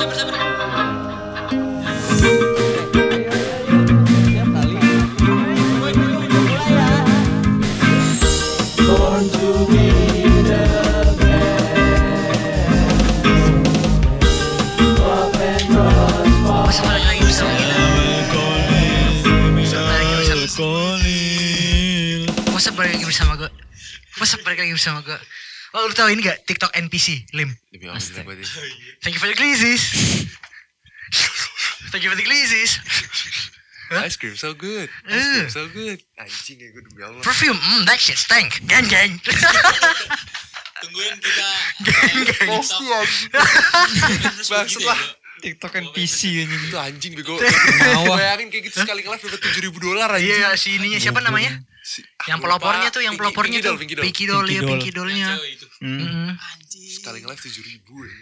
sabar sabar. Masa balik lagi bersama gue? Masa balik lagi bersama gue? Oh lu tau ini gak? TikTok NPC, Lim Demi Allah. Thank you for the glizzies Thank you for the glizzies Ice cream so good. Ice cream so good. Anjing ya gue demi Allah. Perfume, mm, that shit stank Gang gang Tungguin kita. Pasti anjing. Bangsat lah. TikTok NPC anjing. Itu anjing bego. Bayangin kayak gitu sekali nge-live dapat 7000 dolar anjing. Iya si ininya siapa namanya? Si- Yang ah, lupa. pelopornya tuh, yang pelopornya Pinky tuh Doll, Pinky Doll. Pinky Doll, ya Pinky Doll. Pinky Dollnya. Hmm. Mm. Anjing. Sekali nge-live 7000 anjing.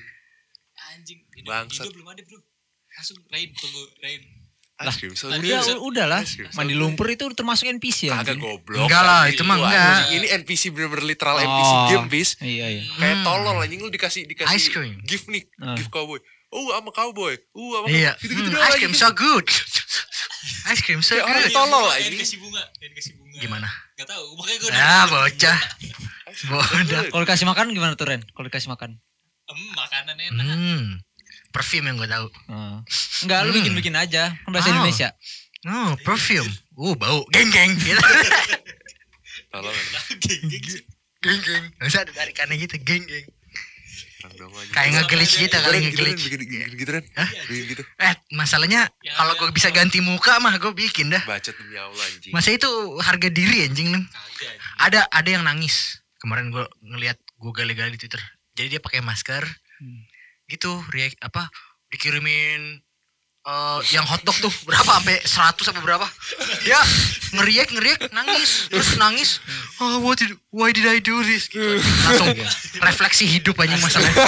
Anjing. Ini Bangsat. Belum ada bro. Langsung Rain tunggu Rain. Cream so Udah, good. Udah, udah lah. Mandi lumpur itu termasuk NPC ya. Kagak goblok. Enggak lah, anjing. itu mah enggak. anjing. Ini NPC bener-bener literal NPC Oh. game bis. Iya iya. Kayak Hmm. tolol anjing lu dikasih dikasih Ice cream. gift nih, Ah. gift cowboy. Oh, sama cowboy. Uh, sama Iya gitu-gitu Hmm, doang Ice cream anjing. so good Ice cream Kayak orang tolol Yang anjing. kasih bunga. Yang kasih bunga. Gimana? Gak tau. Makanya gue Ah bocah Bodoh good. Kalau dikasih makan gimana tuh Ren? Kalau dikasih makan? Em, makanan enak. Hmm Perfume yang gue tahu Oh. Enggak, lu Hmm. bikin-bikin aja. Kan bahasa Oh. Indonesia. Oh perfume Uh bau Geng geng gitu anjing. Geng-geng. Geng geng Gak usah ada tarikannya gitu Geng geng. Kayak nge-glitch gitu Gitu, kali gitu, nge-glitch bikin gitu kan? Bikin gitu. Eh masalahnya Ya, Kalau ya. gue bisa ganti muka mah Gue bikin dah Bacot demi Allah anjing. Masa itu harga diri anjing anjing. Ada ada yang nangis Kemarin gue ngeliat Gue gali-gali di Twitter Jadi dia pakai masker Hmm. Gitu react apa Dikirimin eh yang hotdog tuh berapa sampai 100 sampai berapa ya ngeriak ngeriak nangis terus nangis oh what did why did I do this gitu langsung refleksi hidup aja masalahnya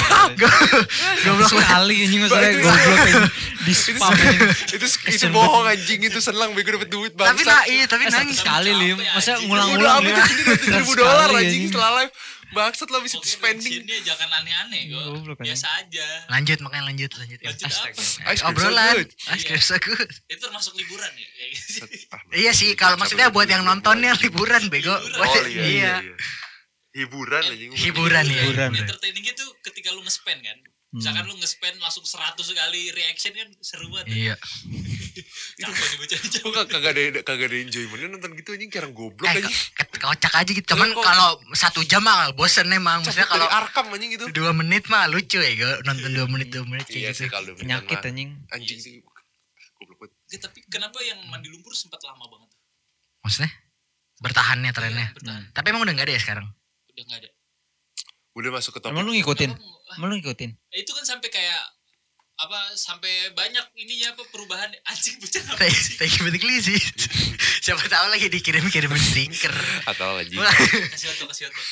goblok Sekali anjing masalahnya goblok anjing. Di spam anjing. itu itu bohong anjing itu senang bego dapet duit bangsa. tapi nah iya tapi Eh, nangis sekali lim. Masa. Udah ngulang-ngulang ya. itu duit ribu Sekali, dolar anjing anjing. setelah live. Bangsat lah bisa spending. bensinnya jangan aneh-aneh anjing. Biasa aja. lanjut makanya lanjut lanjut Lanjut Astaga. apa? Obrolan ice cream so good Itu termasuk liburan ya gitu. Ah, iya sih kalau maksudnya buat yang nontonnya liburan bego Oh iya, iya, iya. Hiburan anjing. hiburan ya Hiburan. Entertainingnya tuh ketika lu nge-spend kan. Misalkan lu nge-spend langsung 100 kali reaction kan seru banget. iya Capek nih bocah kagak ada kagak ada enjoymentnya nonton gitu anjing kayak orang goblok eh ke- kocak aja gitu cuman kalau satu jam mah bosen emang maksudnya kalau Arkam anjing gitu. dua menit mah lucu ya gue nonton dua menit dua menit Iya kayak sih gitu kalau dua menit Penyakit anjing. Anjing sih. Goblok banget. Ya, tapi kenapa yang mandi lumpur sempat lama banget? maksudnya bertahannya trennya Iya, bertahan. tapi emang udah nggak ada ya sekarang Udah gak ada. Udah masuk ke topik. Emang lu ngikutin? Emang lu ngikutin? Eh, itu kan sampai kayak apa sampai banyak ininya apa perubahan. Anjing bocah apa thank, sih? thank you for the glizzy siapa tahu lagi dikirim kirimin stiker. Atau anjing. kasih foto kasih foto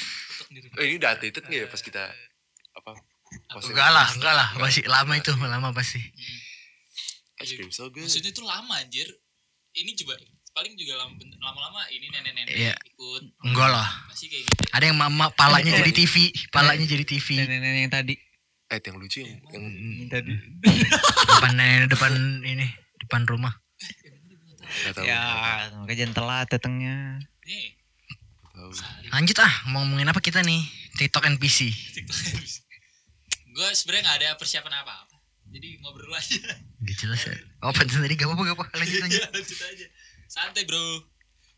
Eh, ini udah updated nggak ya pas kita apa? posting? enggak lah enggak lah. Masih lama itu lama pasti. Ice cream so good. maksudnya itu lama anjir. Ini coba paling juga lama lama-lama ini nenek-nenek Iya. ikut. Enggak lah. Masih kayak gitu. Ada yang mama palanya jadi TV palanya jadi TV Nenek-nenek yang tadi. Eh, yang lucu yang, yang Yang tadi. depan nenek depan ini depan rumah. Tahu. Ya, makanya jangan telat datangnya. nih. Nggak tahu. lanjut ah mau ngomongin apa kita nih? TikTok NPC gue sebenarnya nggak ada persiapan apa-apa. Jadi ngobrol aja. Gak jelas ya. Oh pantas tadi gak apa-apa gak apa lanjut lanjut. lanjut aja. Santai bro.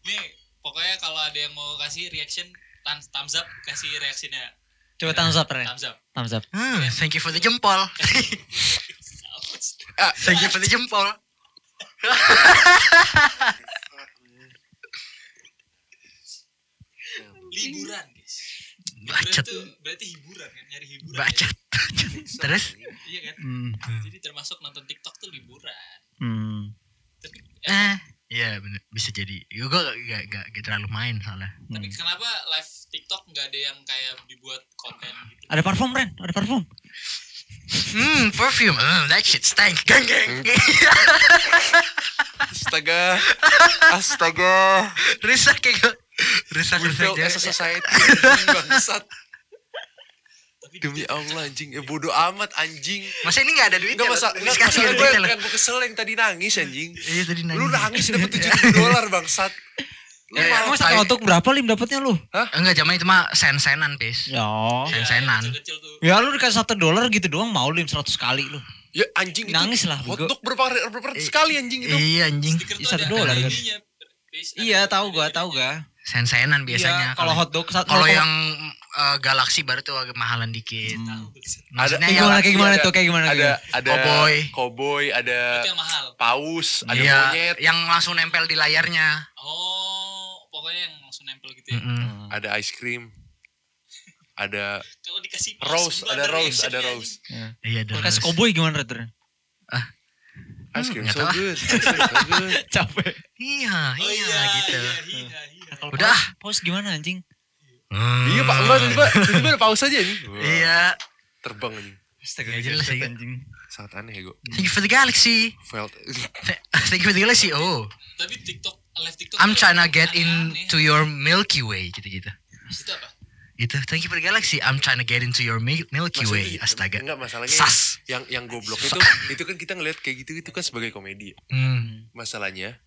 Nih pokoknya kalau ada yang mau kasih reaction thumbs up kasih reaksinya Coba thumbs up, Ren. thumbs up Thumbs up. Hmm, thank you for the jempol Ah, thank you for the jempol liburan guys Bacot. tuh berarti hiburan kan nyari hiburan bacot terus ya. iya kan Hmm. jadi termasuk nonton TikTok tuh liburan Hmm. tapi eh Iya bener bisa jadi Gue gak, gak, gak, gak terlalu main soalnya tapi kenapa live TikTok nggak ada yang kayak dibuat konten gitu Ada parfum, Ren. Ada parfum. Hmm perfume Hmm, That shit stank Geng geng Astaga. Astaga. Rusak kayak gue Rusak We rusak failed as a society. Bangsat. Tapi Demi Allah anjing. Eh bodoh amat anjing. Masa ini gak ada masa enggak Dikasih masalah gue duitnya loh. yang gue kesel yang tadi nangis anjing. Iya tadi nangis. Lu nangis dapat 70 dolar bangsat. Lu Eh, malah Emang satu hotdog berapa lim dapatnya lu? Enggak zaman itu mah sen-senan, Pis. Ya. Iya, sen-senan. tuh. Ya lu dikasih satu dolar gitu doang mau lim 100 kali lu. Ya anjing itu Nangis lah. Hotdog berapa berapa ratus kali anjing itu. Iya anjing. Stiker tuh Satu dolar, kan? Iya tahu gua tahu gak. Sen-senan biasanya. Iya, kalau hotdog satu kalau yang eh, Galaxy baru tuh agak mahalan dikit. Pis. Maksudnya kayak yang gimana kayak gimana ada- tuh kayak gimana? Ada ada Cowboy. cowboy, ada Itu yang mahal. paus, ada iya, monyet, yang langsung nempel di layarnya. Oh, pokoknya yang langsung nempel gitu ya. Mm-mm. ada ice cream. Ada Kalau dikasih mouse rose, ada rose, ada dia, rose. Iya, Kalau terus. kasih cowboy gimana tuh? Ice cream nggak so good. Ice cream so good. Capek. Iya. Oh iya, gitu. Iya, iya, iya. Kalau Udah. paus gimana anjing? Iya pak, enggak tiba tiba ada paus aja nih. Iya. Terbang anjing. Astaga, Nggak jelas ya, anjing. Sangat aneh ya gue. Thank you for the galaxy. Felt. Thank you for the galaxy. Oh, Tapi TikTok, live TikTok. I'm trying to get into your Milky Way gitu-gitu. Itu apa? Itu thank you for the galaxy. I'm trying to get into your Mil- Milky Way. Maksudnya- Astaga. Enggak masalahnya Sas. yang yang goblok itu itu kan kita ngelihat kayak gitu itu kan sebagai komedi. Hmm. Masalahnya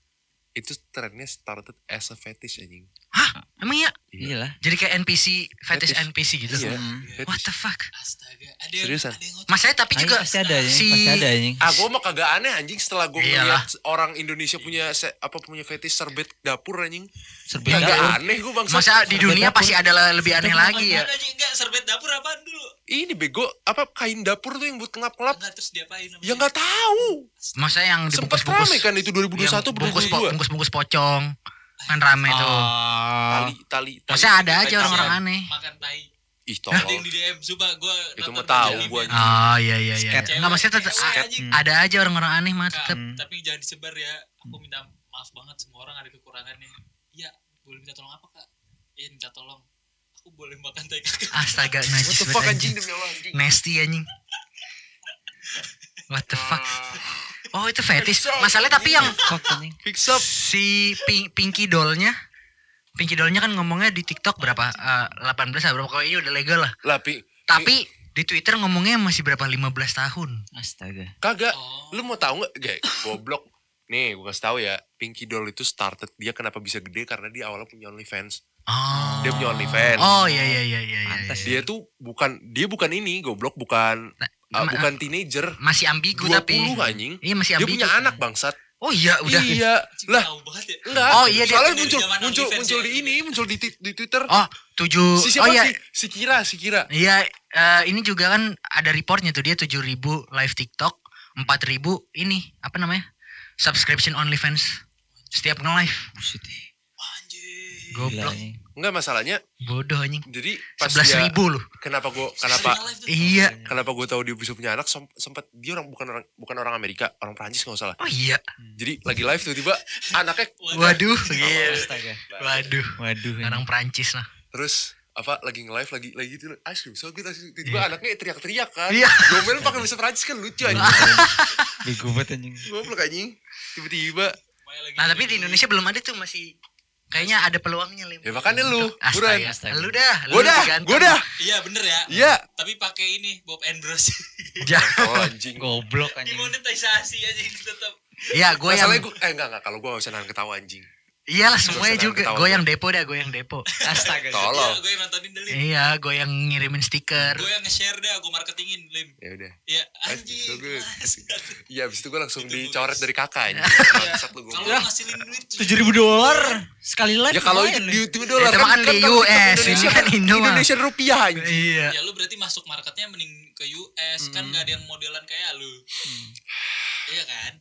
itu trennya started as a fetish anjing. Hah? Emang iya? Iya lah. Jadi kayak NPC, fetish Fetish. NPC gitu. Iya. Hmm. What the fuck? Astaga. Ada yang, Seriusan? ada yang ngocok. Tapi juga pasti ada anjing, si- pasti ada anjing. Ah, gue mah kagak aneh anjing setelah gue Iyalah. ngeliat orang Indonesia punya se- apa punya fetish serbet dapur anjing. Serbet Kagak dapur. aneh gue bangsa. Masa di dunia pasti ada lebih aneh lagi ya. Apaan aja, enggak, serbet dapur apaan dulu? Ini bego apa kain dapur tuh yang buat ngelap-ngelap? Enggak, terus diapain? namanya? Ya nggak tahu. Masa yang Sempat dibungkus-bungkus. rame kan itu 2021 yang bungkus, po- 2022. bungkus-bungkus pocong. Kan rame tuh. Ah. Tali tali. tali. Maksudnya ada aja orang-orang aneh. Makan tai. Ih Ada yang tolong. di DM, sumpah gue Itu mah tahu gua. Oh iya iya iya. Enggak maksudnya tetap ada aja orang-orang aneh mah tetap. Tapi jangan disebar ya. Aku minta maaf banget semua orang ada kekurangannya. Iya, boleh minta tolong apa kak? Iya minta tolong. Aku boleh makan tai kakak. Astaga What najis the banget fuck anjing. anjing demi Allah anjing. Nasty anjing. What the fuck? Oh itu fetish. Masalahnya tapi yang si Pink, Pinky dollnya Pinky dollnya kan ngomongnya di TikTok berapa? Eh, 18 lah berapa kayaknya udah legal lah. Lah pi. Tapi di Twitter ngomongnya masih berapa 15 tahun. Astaga. Kagak. Oh. Lu mau tahu nggak? Gak, goblok. Nih, gue kasih tahu ya. Pinky Doll itu started dia kenapa bisa gede karena dia awalnya punya OnlyFans. Oh. Dia punya OnlyFans. Oh iya iya iya iya iya. Pantes iya. Dia tuh bukan dia bukan ini goblok, bukan Ma- bukan teenager. masih ambigu 20 tapi. anjing. Iya masih Dia ambigu. punya anak bangsat. Oh iya udah. Iya. Lah, tahu banget ya. enggak. Oh, iya, dia- Soalnya muncul muncul muncul ya. di ini, muncul di di Twitter. Oh tujuh. si oh siapa iya. sih? Si Kira, si Kira. Iya eh, ini juga kan ada reportnya tuh dia 7000 live TikTok, 4000 ini apa namanya? Subscription OnlyFans setiap nge-live. Goblok. Enggak masalahnya. Bodoh anjing. Jadi pas 11 dia ribu loh. kenapa gua kenapa. Iya. kenapa gue tahu dia bisa punya anak sem- sempat dia orang bukan orang bukan orang Amerika orang Prancis nggak salah Oh iya. jadi lagi live tiba-tiba anaknya Waduh. Iya. Astaga. Waduh. Waduh. Orang Prancis lah. terus apa lagi nge live lagi lagi gitu ice cream so good ice cream tiba-tiba anaknya teriak-teriak kan Iya. Gomel pakai bahasa Prancis kan lucu anjing Bego banget anjing. goblok anjing tiba-tiba Nah tapi di Indonesia belum ada tuh masih kayaknya ada peluangnya lim. ya makanya lu buruan Astaga. Lu dah. lu gue dah gue dah Iya bener ya. iya Tapi pakai ini Bob Andros. Ja- oh anjing Goblok anjing. Dimonetisasi aja tetap. Iya gue yang masalahnya gue eh enggak enggak kalau gue gak usah nahan ketawa anjing Iyalah semuanya juga. ketawa Gue gua. yang depo dah, gue yang depo. Astaga. tolong Gue yang nontonin deh Lim. Iya, gue yang ngirimin stiker. Gue yang nge-share deh, gue marketingin Lim. ya udah Ya Ice cream anjing. iya abis itu gue langsung Itu dicoret dari kakak anjing Iya. Bangsat lu Kalau gue lu ngasilin duit Tujuh ribu dolar sekali live. Ya kalau itu di. YouTube dolar Itu mah kan di US, Indonesia ini kan Indo. Indonesia rupiah anjing. Iya. Ya lu berarti masuk marketnya mending ke US kan gak ada yang modelan kayak lu. Iya kan?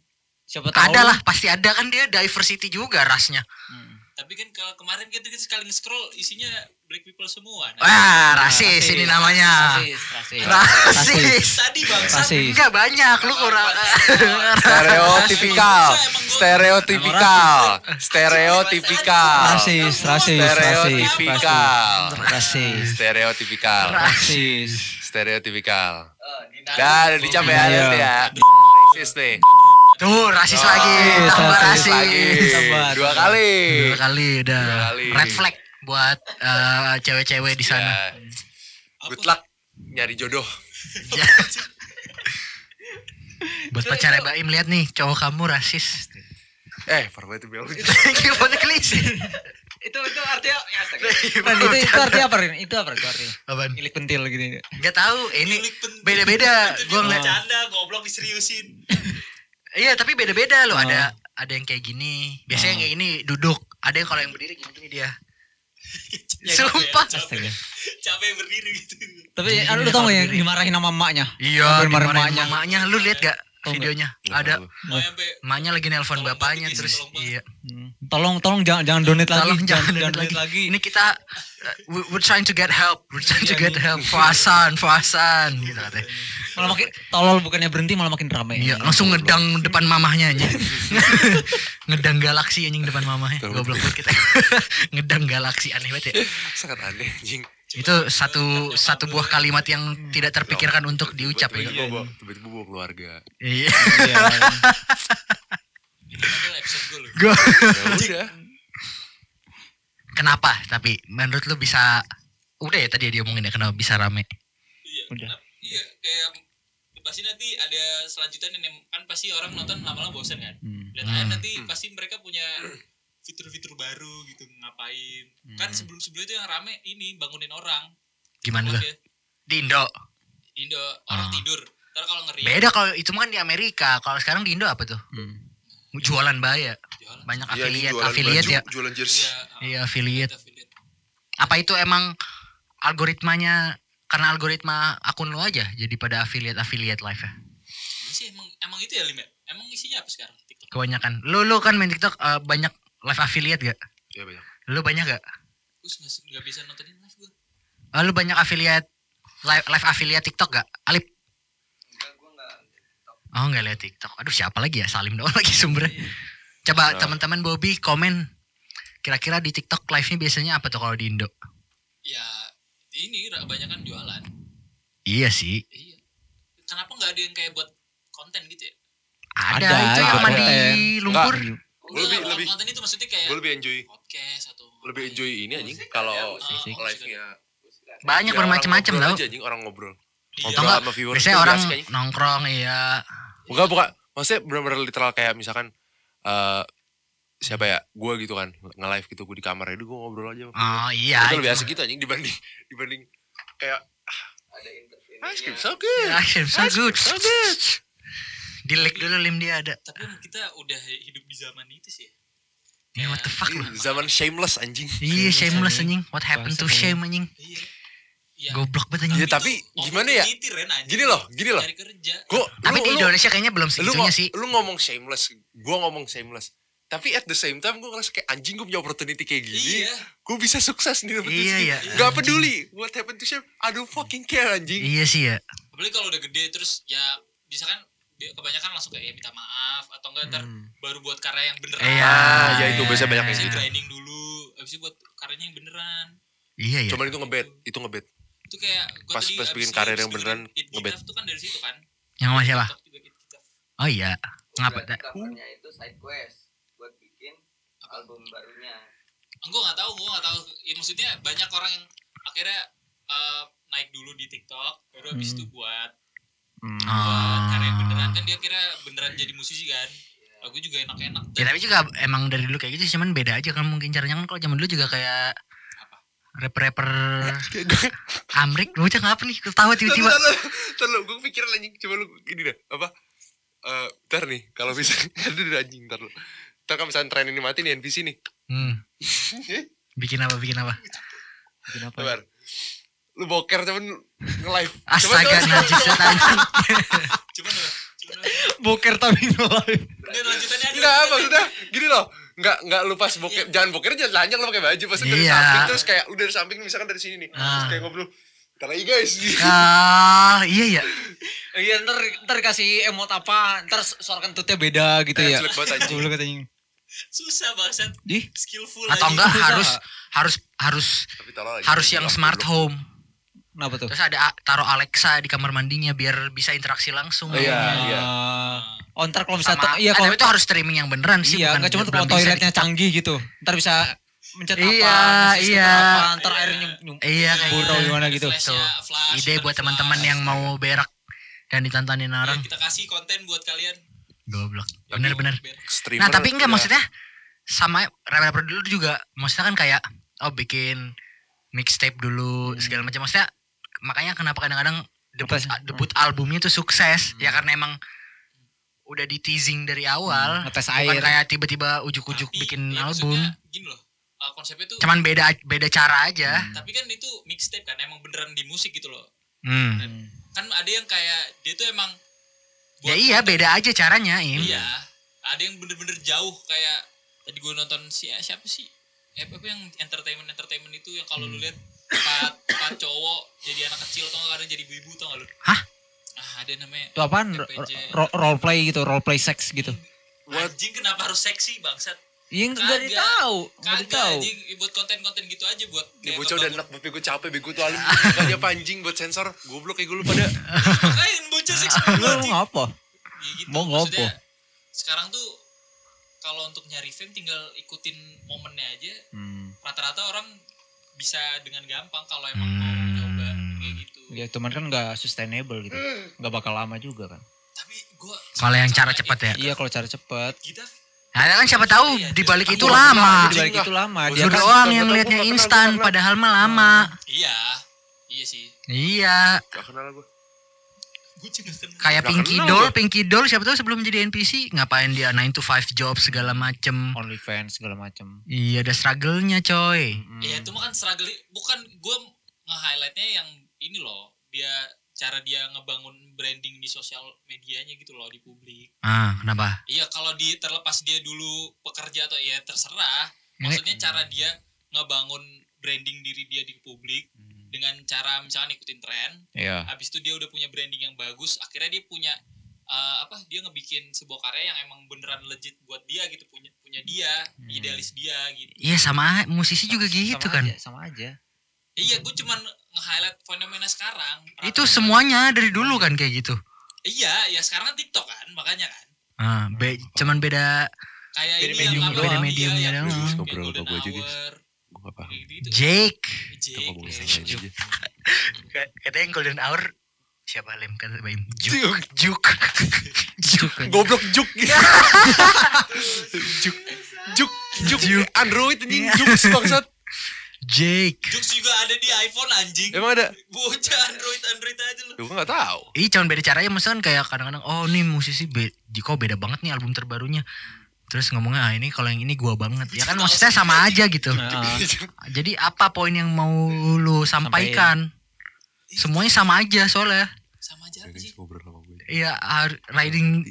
Siapa tahu. Ada lah, pasti ada kan dia diversity juga rasnya. Hmm. Tapi kan kalau kemarin kita, kita sekali nge-scroll isinya black people semua. Nah, Wah, rasis ini namanya. Rasis, rasis. Rasis. tadi bangsa Rasis. Enggak banyak lu kurang. Stereotipikal, stereotipikal, stereotipikal, Rasis, rasis, rasis. stereotipikal, Rasis. stereotipikal, Rasis. stereotipikal. Dah, udah dicapai ya, Iya. ya. Rasis nih. Tuh, rasis lagi. Rasis, Tambah rasis rasis. lagi. Sabar. Dua kali. Dua kali udah. Dua kali. Red flag buat eh, cewek-cewek di sana. Ya. Good luck. nyari jodoh. Buat pacarnya Baim lihat nih, cowok kamu rasis. Eh, banget itu Bel. Gimana klise? itu itu artinya ya astaga. Ren, itu itu artinya apa Ren? Itu apa itu artinya? Apaan? Milik pentil gitu. Gak tahu, ini beda-beda. Gua ngeliat. bercanda, goblok diseriusin. Iya, tapi beda-beda loh. Oh. Ada ada yang kayak gini. Biasanya yang kayak gini duduk. Ada yang kalau yang berdiri gini gini dia. Ya, Sumpah. capek, Astaga. capek berdiri gitu. Tapi Gini, lu tau gak yang dimarahin sama emaknya? Iya, Dimarahin dimarahin emaknya. Lu lihat gak Nggak? videonya? Nggak Ada emaknya lagi nelpon Tolong bapaknya terus tolong iya. Hmm. Tolong tolong jangan jangan donate lagi. Tolong jangan jangan donate donate lagi. Ini kita uh, we- we're trying to get help. We're trying to Iya, get nih. help. Fuasan, fuasan gitu katanya. Malah makin tolol bukannya berhenti malah makin ramai. Iya, langsung ngedang depan mamahnya anjing. ngedang galaksi anjing depan mamahnya. Goblok banget kita. ngedang galaksi aneh banget ya. Sangat aneh anjing. Itu satu satu buah kalimat yang tidak terpikirkan untuk diucap ya. Tiba-tiba bawa- keluarga. Iya. Iya. gue Ya udah. Kenapa? Tapi menurut lu bisa udah ya tadi dia omongin ya kenapa bisa rame? Iya. Udah. Iya, kayak pasti nanti ada selanjutnya nih kan pasti orang nonton lama-lama bosan kan. Hmm. Aja Hmm. nanti pasti mereka punya fitur-fitur baru gitu ngapain. Kan Hmm. sebelum-sebelum itu yang rame ini bangunin orang. Gimana ya, Di Indo. Indo orang Ah. tidur. Ntar kalau ngeri Beda kalau itu mah kan di Amerika. Kalau sekarang di Indo apa tuh? Hmm. Jualan bahaya. jualan. Banyak Iya, anjing, affiliate, jualan affiliate baju, ya. Jualan jersey. Iya, Iya, affiliate. affiliate. Apa itu emang algoritmanya karena algoritma akun lu aja jadi pada affiliate affiliate live ya? Ini sih emang emang itu ya Lim ya? Emang isinya apa sekarang TikTok? Kebanyakan. Lu lu kan main TikTok eh, banyak live affiliate gak? Iya banyak. Lu banyak gak? Gue nggak nggak bisa nontonin live gue. Eh, lu banyak affiliate live live affiliate TikTok gak? Alip? Oh nggak lihat TikTok. Aduh siapa lagi ya? Salim doang lagi sumbernya. Coba Nah. teman-teman Bobby komen. Kira-kira di TikTok live-nya biasanya apa tuh kalau di Indo? Ya ini banyak kan jualan. Iya sih. Iya. Kenapa nggak ada yang kayak buat konten gitu ya? Ada, Ada, itu yang ada mandi konten. lumpur. Gue lebih- lebih- konten itu maksudnya kayak Gue lebih enjoy podcast atau lebih enjoy ini anjing kalau musik. live-nya. Banyak Ya, orang bermacam-macam tau. aja anjing orang ngobrol. Iya. Ngobrol sama viewer. biasanya orang nongkrong iya. Enggak bukan. Maksudnya benar-benar literal kayak misalkan eh siapa ya? Gue gitu kan nge-live gitu gue di kamar itu gue ngobrol aja. Oh iya. itu lebih itu asik gitu anjing dibanding dibanding kayak ada interview ice cream so good. mah. Action, so Ice cream good. so good. Di like dulu lim dia ada. tapi emang kita udah hidup di zaman itu sih ya. Ya what the fuck lu. Ih, Zaman shameless anjing. Iya shameless anjing. anjing. What happened to shame anjing? Iya. Iya. Goblok banget anjing. Ya, tapi gimana ya? Gini loh, gini loh. Cari kerja. Gua, Tapi lu- di lu- Indonesia kayaknya belum lu, segitunya ngo- sih. lu ngomong shameless, gue ngomong shameless. Tapi at the same time gue ngerasa kayak anjing gue punya opportunity kayak gini. Iya. Gue bisa sukses nih dapet Iya, iya. Gak peduli what happened to shame. I don't fucking care anjing. Iya sih ya. Apalagi kalau udah gede terus ya bisa kan kebanyakan langsung kayak ya minta maaf atau enggak ntar Hmm. baru buat karya yang beneran. Iya. Ah, ya itu biasa banyak yang gitu. grinding dulu, habis itu buat karyanya yang beneran. Iya ya. Cuman itu ngebet, itu ngebet. Itu kayak gua Pas- tadi pas bikin karir abis yang beneran, ngebet. Tuh kan dari situ kan. Yang It Gitaf. Oh iya. Ngapa? Covernya itu side quest buat bikin album barunya. Gue gak tahu, gue gak tahu. Ya, maksudnya banyak orang yang akhirnya eh, naik dulu di TikTok, baru habis Hmm. itu buat Hmm. buat karya yang beneran Ah. kan dia kira beneran jadi musisi kan. Lagu juga enak-enak. Ya tapi juga emang dari dulu kayak gitu cuman beda aja kan mungkin caranya kan kalau zaman dulu juga kayak Apa? rapper-rapper Amrik lu cak apa nih ketawa tiba-tiba Ntar lu, gue pikiran anjing. Coba lu gini deh, apa? Eh, ntar nih, kalau bisa ada di anjing ntar lu. Ntar kalau misalnya tren ini mati nih NPC nih. hmm. bikin apa bikin apa Bikin apa? Sabar. Lu boker cuman nge-live. Astaga najis. Coba dong. Boker tapi live. Udah lanjutannya aja. Enggak, maksudnya gini loh. Enggak, enggak lu pas boker, jangan boker jangan telanjang lu pakai baju pasti dari Iya. samping terus kayak lu dari samping misalkan dari sini nih. Terus Ah. kayak ngobrol. Ntar lagi guys. ah iya ya Iya ntar ntar kasih emot apa ntar suara kentutnya beda gitu Eh, ya. jelek banget anjing. Goblok katanya. Susah banget. Di Skillful atau aja. enggak harus harus harus aja. harus yang smart home kenapa tuh? terus ada taruh Alexa di kamar mandinya biar bisa interaksi langsung Oh, iya, iya. Ah. Oh ntar kalau bisa sama iya ah, kalau tapi itu harus streaming yang beneran sih iya bukan nggak cuma kalau bisa di- toiletnya canggih gitu. Ntar bisa mencet Iya, apa, iya. apa, ntar Iya. airnya nyum, nyum. Iya kayak Burau gitu. gimana gitu. Tuh, flash, Ide buat teman-teman yang mau berak dan ditontonin Ya, orang. kita kasih konten buat kalian Goblok. Bener-bener. Nah tapi enggak udah- maksudnya sama rapper-rapper dulu juga maksudnya kan kayak oh bikin mixtape dulu segala macam maksudnya makanya kenapa kadang-kadang debut Ngetes. debut albumnya tuh sukses ya karena emang udah di teasing dari awal Ngetes bukan air. kayak tiba-tiba ujuk-ujuk Tapi, bikin ya album Gini loh, uh, konsepnya tuh. cuman beda beda cara aja Tapi kan itu mixtape kan, emang beneran di musik gitu loh. hmm. Hmm. Kan ada yang kayak dia tuh emang. ya iya konten- beda aja caranya im Iya. Ada yang bener-bener jauh kayak tadi gue nonton si eh, siapa sih? Eh, apa yang entertainment entertainment itu yang kalau lu Hmm. lihat empat empat cowok jadi anak kecil atau kadang jadi ibu-ibu tau gak lu? Hah? Ah, ada namanya. Itu apaan? Ro- role play gitu, role play sex gitu. Anjing kenapa harus seksi bangsat? Iya enggak ditahu, enggak Kagak anjing buat konten-konten gitu aja buat kayak bocah udah enak banget gue capek bego tuh alim Makanya panjing buat sensor Goblok kayak gue lu pada Makanya bocah seksi Lu ngapa? Ya gitu, Mau ngopo? Sekarang tuh kalau untuk nyari fame tinggal ikutin momennya aja. Hmm. Rata-rata orang bisa dengan gampang kalau emang mau Hmm. coba kayak gitu. Ya cuman kan enggak sustainable gitu. Enggak bakal lama juga kan. Tapi gua kalau yang cara cepat ya Iya kalau cara cepet. Kita nah, kan siapa tahu Iya, di balik itu lama Di balik itu lama. Dia kan doang yang liatnya nggak instan padahal mah lama iya. Iya sih. iya Gak kenal gue Gue. Kayak Pinky Doll. Pinky Doll siapa tahu sebelum jadi NPC ngapain dia 9 to 5 job segala macem. only fans segala macem. Iya ada struggle-nya coy. Hmm. Iya itu mah kan struggle bukan gue nge-highlightnya yang ini loh dia cara dia ngebangun branding di sosial medianya gitu loh di publik. Ah, kenapa? Iya kalau di terlepas dia dulu pekerja atau ya terserah. Maksudnya cara dia ngebangun branding diri dia di publik Hmm. Dengan cara misalnya ikutin tren. Iya. Habis itu dia udah punya branding yang bagus. Akhirnya dia punya eh, apa? Dia ngebikin sebuah karya yang emang beneran legit buat dia gitu punya punya dia Hmm. idealis dia gitu. Iya sama musisi juga gitu sama kan. Aja, sama aja. Iya, gue cuman nge-highlight fenomena sekarang. Itu semuanya dari dulu kan kayak gitu. Iya, ya sekarang kan TikTok kan, makanya kan. Ah, be- cuman beda Kayak Beda ini medium yang doang. apa, Beda iya, mediumnya yang doang. kayak Ngobrol sama Golden gua aja, guys. Hour, Gue gak paham gitu. Jake. Jake, aja Katanya yang golden hour siapa lem kata Baim? Juk. Juk. Juk. Juk. Goblok juk Juk Juk Juk Juk. Android ini Juk bangsat Jake. Jokes juga ada di iPhone anjing. Emang ada Bocah Android Android aja lu. Gue gak tau Ih, cuman beda caranya misalkan kayak kadang-kadang oh nih musisi be kok beda banget nih album terbarunya. Terus ngomongnya ah ini kalau yang ini gua banget. Ya kan maksudnya sama aja gitu. Nah, Jadi apa poin yang mau lu sampaikan? Semuanya sama aja soalnya. Sama aja sih? Iya, riding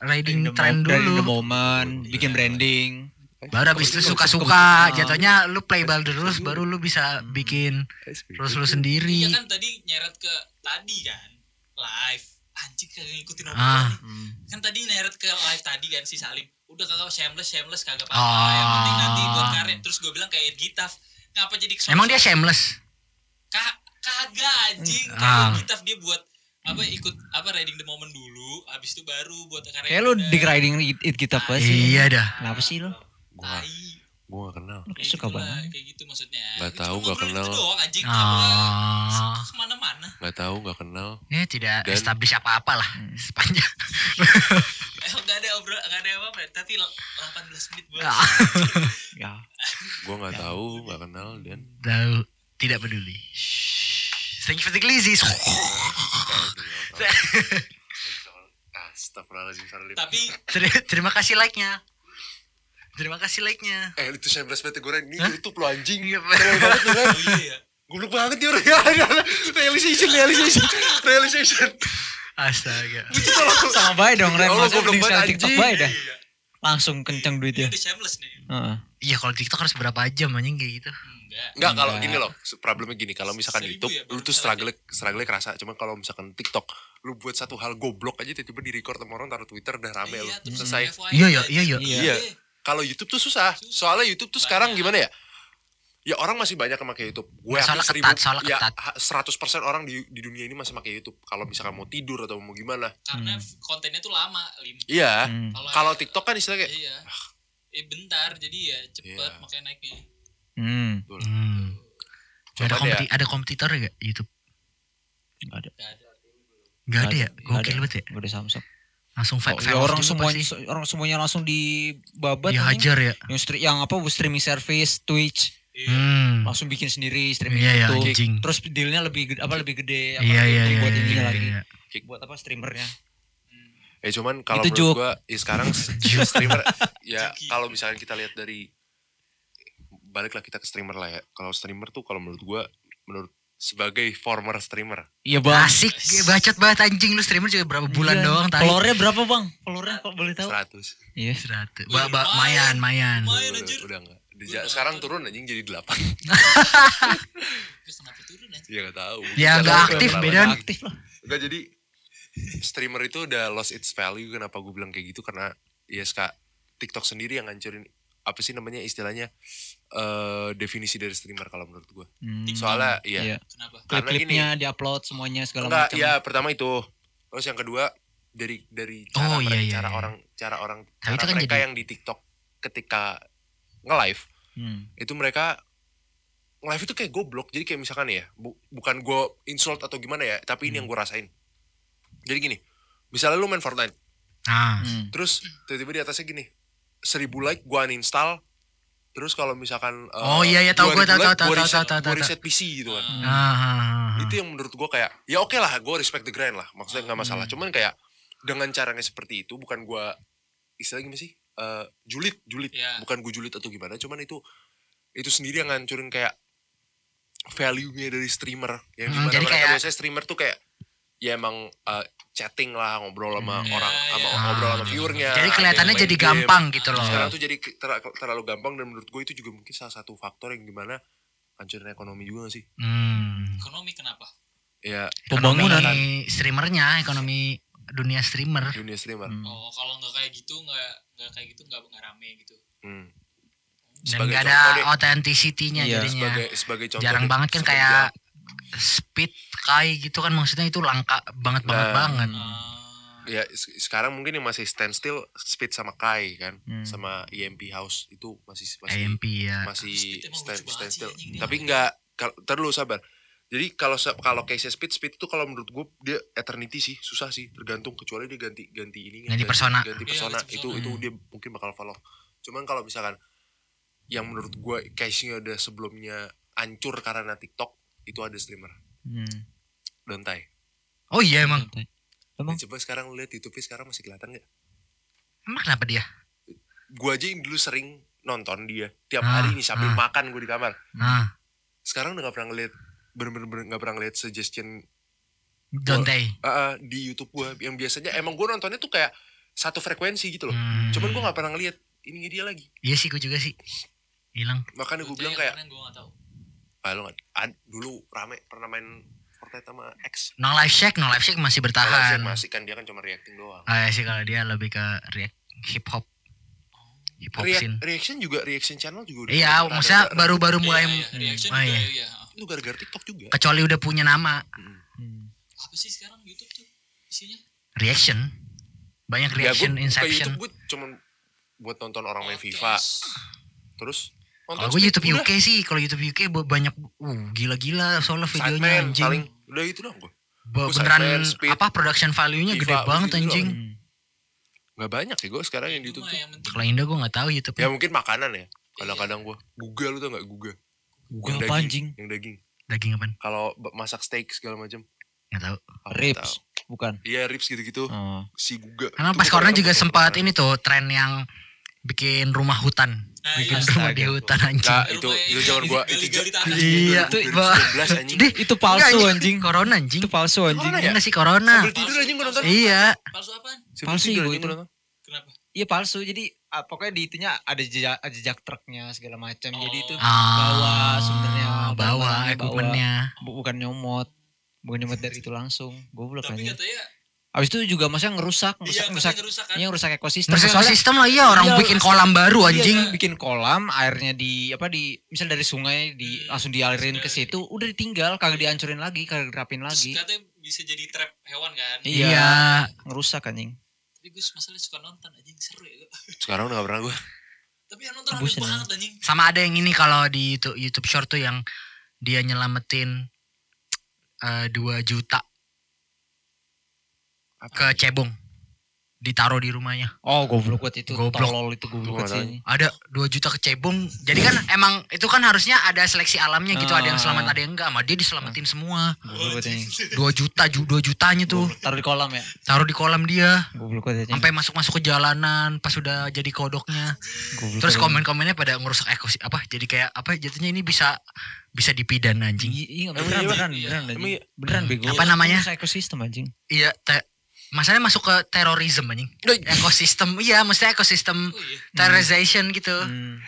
riding trend dari the dulu. moment, bikin branding. Baru habis itu suka-suka, jatuhnya lu playable terus baru lu bisa bikin terus lu Iya sendiri. kan tadi nyeret ke tadi kan live. Anjing kagak ngikutin Ah. obrolan. Hmm. Kan tadi nyeret ke live tadi kan si Salim. Udah kagak shameless shameless kagak apa-apa. Ah. Yang penting nanti buat karir. Terus gue bilang kayak Gitaf. Ngapa jadi kesel- Emang dia shameless? Ka- kagak anjing Ah. kayak Gitaf dia buat apa ikut apa riding the moment dulu habis itu baru buat karya Kayak lu di riding it, it kita apa sih? Iya dah. Kenapa sih lu? Gue tai gue gak kenal Lu kayak suka gitu banget. kayak gitu maksudnya Nggak Cuma tahu, nggak ngobrolin kenal. itu doang anjing Ah. ke mana-mana Gak tau gak kenal Ya tidak Dan- establish apa-apa lah sepanjang. eh, nggak ada obrol nggak ada apa-apa tapi lo- 18 menit Ah. Ya. Gue gak tahu gak kenal Dan Tahu tidak peduli. Thank you for the glizzy. Astagfirullahaladzim tapi Ter- Terima kasih like-nya. Terima kasih like-nya. Eh itu saya belas banget gue Ini? Youtube lo anjing Iya, Keren banget kan oh iya ya Goblok banget dia orang Realization Realization Realization Astaga. Sama baik dong Ren. Ya banget, sekali TikTok anjing. baik dah. Iya. Langsung kenceng Dia duitnya. udah shameless nih Heeh. Iya kalau TikTok harus berapa jam anjing kayak gitu. enggak Enggak kalau gini loh problemnya gini kalau misalkan Seribu YouTube ya, lu tuh struggle struggle kerasa cuman kalau misalkan TikTok lu buat satu hal goblok aja tiba-tiba di record sama orang taruh Twitter udah rame lu iya, terus selesai Iya, iya, aja. iya, iya. Iya. Kalau YouTube tuh susah soalnya YouTube tuh sekarang Banyak. gimana ya ya orang masih banyak yang pakai YouTube gue Soalnya yakin ketat, soalnya ya ketat. ha- 100% orang di di dunia ini masih pakai YouTube kalau misalkan mau tidur atau mau gimana karena kontennya tuh lama lim iya Hmm. kalau TikTok kan istilahnya kayak iya eh bentar jadi ya cepet Iya. makanya naiknya Hmm. Hmm. Ada, Coba deh kompeti- ada kompetitor gak YouTube? Gak ada. Gak ada. Gak ada ya? Gokil ada. banget ya? Gak ada Samsung. Langsung Oh, fa- ya orang semuanya pasti. orang semuanya langsung dibabat. Dihajar ya? yang stri- yang apa streaming service Twitch Iya. Hmm. langsung bikin sendiri streaming Iya ya itu anjing. terus dealnya lebih gede, apa lebih gede apa Iya iya iya. buat iya, ininya iya, lagi iya. buat apa streamernya Eh cuman kalau menurut joke. gua ya sekarang streamer ya kalau misalnya kita lihat dari baliklah kita ke streamer lah ya. Kalau streamer tuh kalau menurut gua menurut sebagai former streamer iya bang Asik, bacot banget anjing lu streamer juga berapa bulan Iya. doang tadi. Followernya berapa bang followernya kalau boleh tahu 100 iya Seratus. Ba, ba, lumayan. mayan, mayan. Lumayan, udah, anjir. udah enggak sekarang turun anjing jadi 8 Terus kenapa turun aja? ya gak tahu Ya, aktif, banyak. aktif lah Enggak jadi streamer itu udah lost its value kenapa gue bilang kayak gitu karena ya ska TikTok sendiri yang ngancurin apa sih namanya istilahnya eh definisi dari streamer kalau menurut gue Hmm. soalnya ya Iya. Kenapa? Karena klip-klipnya diupload semuanya segala enggak macam ya pertama itu terus yang kedua dari dari cara Oh, iya, mereka- iya, cara iya. orang cara orang Tapi cara kan mereka jadi- yang di TikTok ketika nge-live Hmm. itu mereka nge-live itu kayak goblok jadi kayak misalkan ya bu- bukan gue insult atau gimana ya tapi ini yang gue rasain jadi gini misalnya lu main Fortnite Nah, Hmm. terus tiba-tiba di atasnya gini seribu like gue uninstall terus kalau misalkan eh, Oh, iya, iya, tahu gua, 2000 tahu, tahu, tahu, reset, tahu, tahu, gua tahu. reset PC gitu kan Hmm. ah, ah, ah, ah. itu yang menurut gue kayak ya oke lah gue respect the grind lah maksudnya nggak masalah cuman kayak dengan caranya seperti itu bukan gue istilahnya gimana sih Eh, julid julid Iya. bukan gue julid atau gimana cuman itu itu sendiri yang ngancurin kayak value-nya dari streamer yang Hmm, di mana jadi mereka kayak- biasanya streamer tuh kayak ya emang eh, chatting lah ngobrol sama Hmm. orang Iya, sama iya. ngobrol sama viewernya Jadi kelihatannya jadi game. gampang gitu loh. sekarang tuh jadi ter- terlalu gampang dan menurut gue itu juga mungkin salah satu faktor yang di mana hancurin ekonomi juga gak sih Hmm. Ekonomi kenapa? ya Pembangunan. Ekonomi streamernya, ekonomi dunia streamer. dunia streamer Hmm. Oh, kalau nggak kayak gitu, nggak nggak kayak gitu, nggak nggak rame gitu. Hmm. Dan Sebagai gak contoh ada authenticity-nya Iya, jadinya. sebagai sebagai contoh Jarang banget kan kayak speed kai gitu kan maksudnya itu langka banget banget Nah. banget. Ah, ya se- sekarang mungkin yang masih standstill speed sama Kai kan Hmm. sama EMP House itu masih masih AMP ya. masih stand, standstill dia. tapi enggak kalau ntar dulu sabar jadi kalau kalau case speed speed itu kalau menurut gue dia eternity sih susah sih tergantung kecuali dia ganti ganti ininya Ganti persona. ganti Iya, persona ganti itu persona. itu dia mungkin bakal follow cuman kalau misalkan yang menurut gue case-nya udah sebelumnya hancur karena TikTok itu ada streamer Hmm. Dontai Oh iya emang. Emang? coba sekarang lu lihat YouTube sekarang masih kelihatan gak Emang kenapa dia? gue aja yang dulu sering nonton dia tiap Ah, hari nih sambil ah. makan gue di kamar Nah, sekarang udah gak pernah ngeliat bener-bener gak pernah ngeliat suggestion Dante. ah, ah, di YouTube gue yang biasanya emang gue nontonnya tuh kayak satu frekuensi gitu loh Hmm. cuman gue gak pernah ngeliat ini dia lagi Iya sih gue juga sih. Hilang. makanya gue bilang kayak Gue tahu. Ah, ad- dulu rame pernah main Fortnite sama X No life check, no life check masih bertahan. Zack masih kan dia kan cuma reacting doang Ah sih kalau dia lebih ke react hip hop. Hip hop scene. reaction juga reaction channel juga udah Iya, maksudnya baru-baru Iya, mulai iya, reaction Oh, juga, iya. iya. itu gara-gara TikTok juga kecuali udah punya nama Hmm. Hmm. Apa sih sekarang YouTube tuh isinya? reaction. Banyak ya gue reaction buka inception. YouTube gue cuman buat nonton orang main Podcast. FIFA terus Kalau gue YouTube udah. UK sih, kalau YouTube UK banyak uh gila-gila soalnya videonya Sideman anjing. paling udah itu dong gue Be- Gue beneran Sideman, apa production value-nya gede banget gitu anjing. Hmm. nggak banyak ya gue sekarang yang di YouTube Kalau Indo gue nggak tahu YouTube. ya mungkin makanan ya kadang-kadang gue guga lu tau nggak guga Gua Yang apa daging, anjing? yang daging Daging apaan? kalau masak steak segala macam Nggak tahu. Ah, nggak Ribs, tahu. bukan. iya ribs gitu-gitu Oh. si guga Karena pas corona juga sempat ini tuh tren yang bikin rumah hutan. Nah, bikin iya. rumah di hutan anjing. Rumah itu itu zaman gua itu tanah. Iya, itu itu 2019 anjing Dih, Itu palsu anjing. Corona anjing. Itu palsu anjing. Corona ya? Enggak sih corona. sambil tidur anjing gue nonton Iya. Palsu apaan? Palsu gua anjing itu. gua Kenapa? Iya palsu. Jadi ah, pokoknya di itunya ada jejak jejak truknya segala macam. Jadi itu Oh. Ah, bawa sebenarnya bawa barang-barangnya, equipmentnya. bu- bukan nyomot. Bukan nyomot dari itu langsung. Goblok Tapi aja. katanya Abis itu juga maksudnya ngerusak, iya ngerusak, ngerusak, katanya ngerusak kan. iya, ngerusak ekosistem. Ngerusak Soalnya- sistem lah iya orang Iya, bikin kolam baru Iya, anjing. bikin kolam airnya di apa di misal dari sungai di Hmm, langsung dialirin ke situ udah ditinggal kagak dihancurin lagi kagak dirapin Terus lagi katanya bisa jadi trap hewan kan. Iya. Iya. ngerusak anjing Tapi gue masalahnya suka nonton anjing seru ya. sekarang udah gak pernah gue Tapi yang nonton rame banget anjing. Sama ada yang ini kalau di YouTube, YouTube Short tuh yang dia nyelamatin eh 2 juta ke cebong ditaruh di rumahnya. Oh goblok banget itu Goblok. tolol itu goblok sih. Ada 2 juta ke cebong. Jadi kan emang itu kan harusnya ada seleksi alamnya gitu, ada yang selamat, ada yang enggak. Sama dia diselamatin semua. Goblok ini. 2 juta, 2 jutanya tuh Taruh di kolam ya. taruh di kolam dia. Goblok. Sampai masuk-masuk ke jalanan pas sudah jadi kodoknya. Goblok Terus komen-komennya pada ngerusak ekosis apa jadi kayak apa jatuhnya ini bisa bisa dipidana anjing. Iya, iya Emang beneran iya, beneran Bang? beneran Emang anjing. iya? Beneran bego. Iya, masalahnya masuk ke terorisme anjing. Ekosistem, iya maksudnya ekosistem Oh iya. terrorization gitu. Hmm.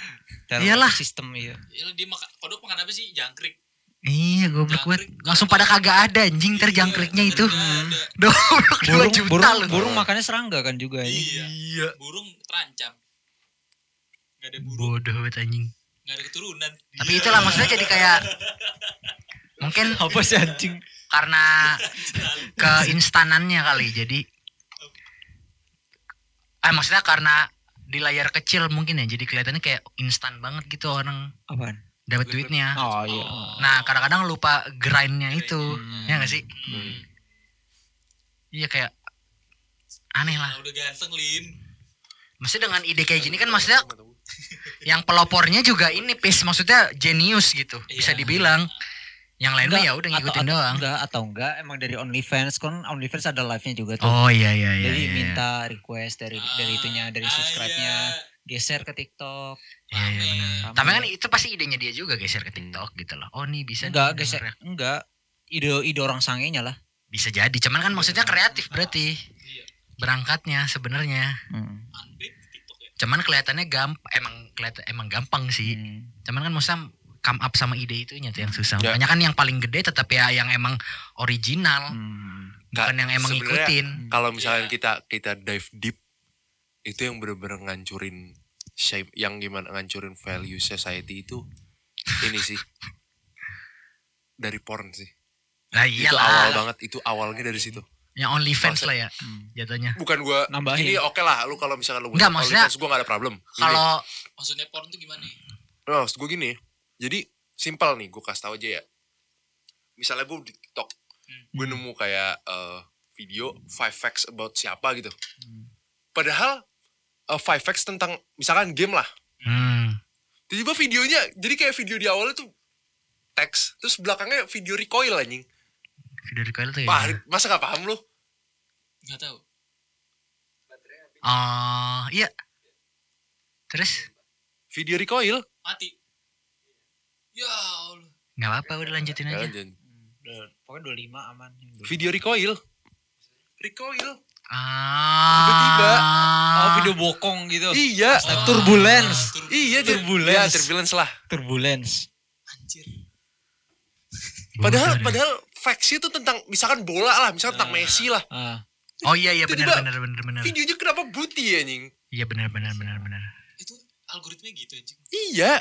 Iyalah. Sistem iya. Iya dia makan kodok makan apa sih? Jangkrik. Iya, goblok banget. Jangkrik. Langsung pada kagak ada anjing terjangkriknya Iya, itu. nggak ada. Goblok 2 Burung, juta burung, loh. burung makannya serangga kan juga. Iya. Iya. Burung terancam. Gak ada burung, Bodoh banget anjing. gak ada keturunan. Tapi itulah maksudnya jadi kayak mungkin Apa sih anjing? Karena keinstanannya kali jadi eh maksudnya karena di layar kecil mungkin ya jadi kelihatannya kayak instan banget gitu orang Apaan? dapat duitnya Oh iya. Oh. nah kadang-kadang lupa grindnya itu Grindnya. ya gak sih Hmm. iya kayak aneh lah udah ganteng Lin. maksudnya dengan ide kayak gini kan maksudnya yang pelopornya juga ini pis maksudnya jenius gitu bisa Iya. dibilang yang lain mah ya udah ngikutin atau- doang Enggak atau enggak emang dari OnlyFans kan OnlyFans ada live-nya juga tuh. oh iya iya iya Jadi iya, iya. minta request dari dari itunya dari Ah, subscribe-nya iya. geser ke TikTok. Iya, iya benar. Tapi kan itu pasti idenya dia juga geser ke TikTok gitu loh. Oh nih bisa Enggak nih geser dengernya. enggak ide ide orang sangenya lah. Bisa jadi. Cuman kan maksudnya kreatif berarti Iya. berangkatnya sebenarnya. Hmm. Ya. Cuman kelihatannya gampang emang kelihatan emang gampang sih. Hmm. Cuman kan maksudnya come up sama ide itunya tuh yang susah. Ya. Makanya kan yang paling gede tetap ya yang emang original, Hmm. bukan yang emang ngikutin. Kalau misalnya Iya. kita kita dive deep itu yang bener-bener ngancurin shape yang gimana ngancurin value society itu ini sih dari porn sih. Nah itu awal banget itu awalnya dari situ. Yang only fans Maksud- lah ya Hmm. jatuhnya. Bukan gua Nambahin. ini oke lah lu kalau misalkan lu Enggak, maksudnya- OnlyFans, gua gak ada problem. Kalau Maksudnya porn tuh gimana nih? Nah, maksud gue gini, jadi simpel nih, gue kasih tau aja ya. Misalnya gue di TikTok, Hmm. gue nemu kayak eh, video five facts about siapa gitu. Hmm. Padahal eh, five facts tentang misalkan game lah. hmm, Tiba-tiba videonya, jadi kayak video di awalnya tuh teks, terus belakangnya video recoil anjing. video recoil tuh ya. Wah, masa gak paham lu? Gak tahu. Oh, iya. Terus Video recoil. Mati. Ya Allah. nggak apa-apa udah lanjutin aja. Jangan. Udah, Pokoknya 25 aman. Video recoil. Recoil. Ah. Tiba-tiba. Oh, video bokong gitu. Iya. Oh, Turbulence. tur- Iya, Turbulence. Ya, turbulence lah. Turbulence. Anjir. Padahal deh. padahal facts itu tentang misalkan bola lah, misalkan tentang Ah. Messi lah. Ah. Oh iya iya benar benar benar benar. Videonya kenapa putih anjing? Iya benar benar benar benar. Itu algoritmanya gitu anjing. Iya.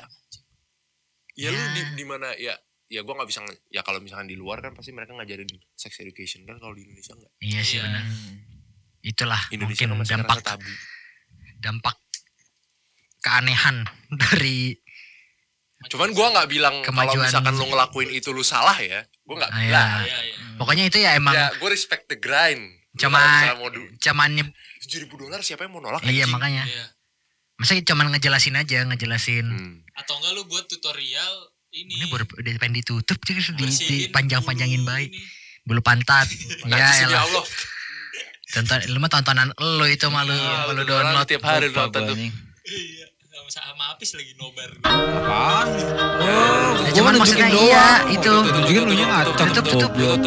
Ya, lu Ya. di, di mana ya ya gua nggak bisa nge- ya kalau misalkan di luar kan pasti mereka ngajarin sex education kan kalau di Indonesia enggak. Iya sih Iya. benar. Itulah Indonesia mungkin dampak tabu. dampak keanehan dari Cuman gua nggak bilang kalau Kemajuan. misalkan lu ngelakuin itu lu salah ya. Gua nggak Ah, bilang. iya. Iya, iya. pokoknya itu ya emang Ya, gue respect the grind. Lu Cuma- kalau misalnya mau du- cuman nyeb- 7.000 dolar siapa yang mau nolak iya makanya. Iya. Masa cuman ngejelasin aja ngejelasin. Hmm atau enggak lu buat tutorial ini. Ini baru udah pengen ditutup sih di, panjang-panjangin baik. Bulu pantat. Ya, ya Allah. Tonton lu mah tontonan lu itu malu iya, malu download. tiap hari nonton tuh. iya sama apis lagi nobar. Apaan? Oh, cuman maksudnya iya itu. Tutup tutup. Iya,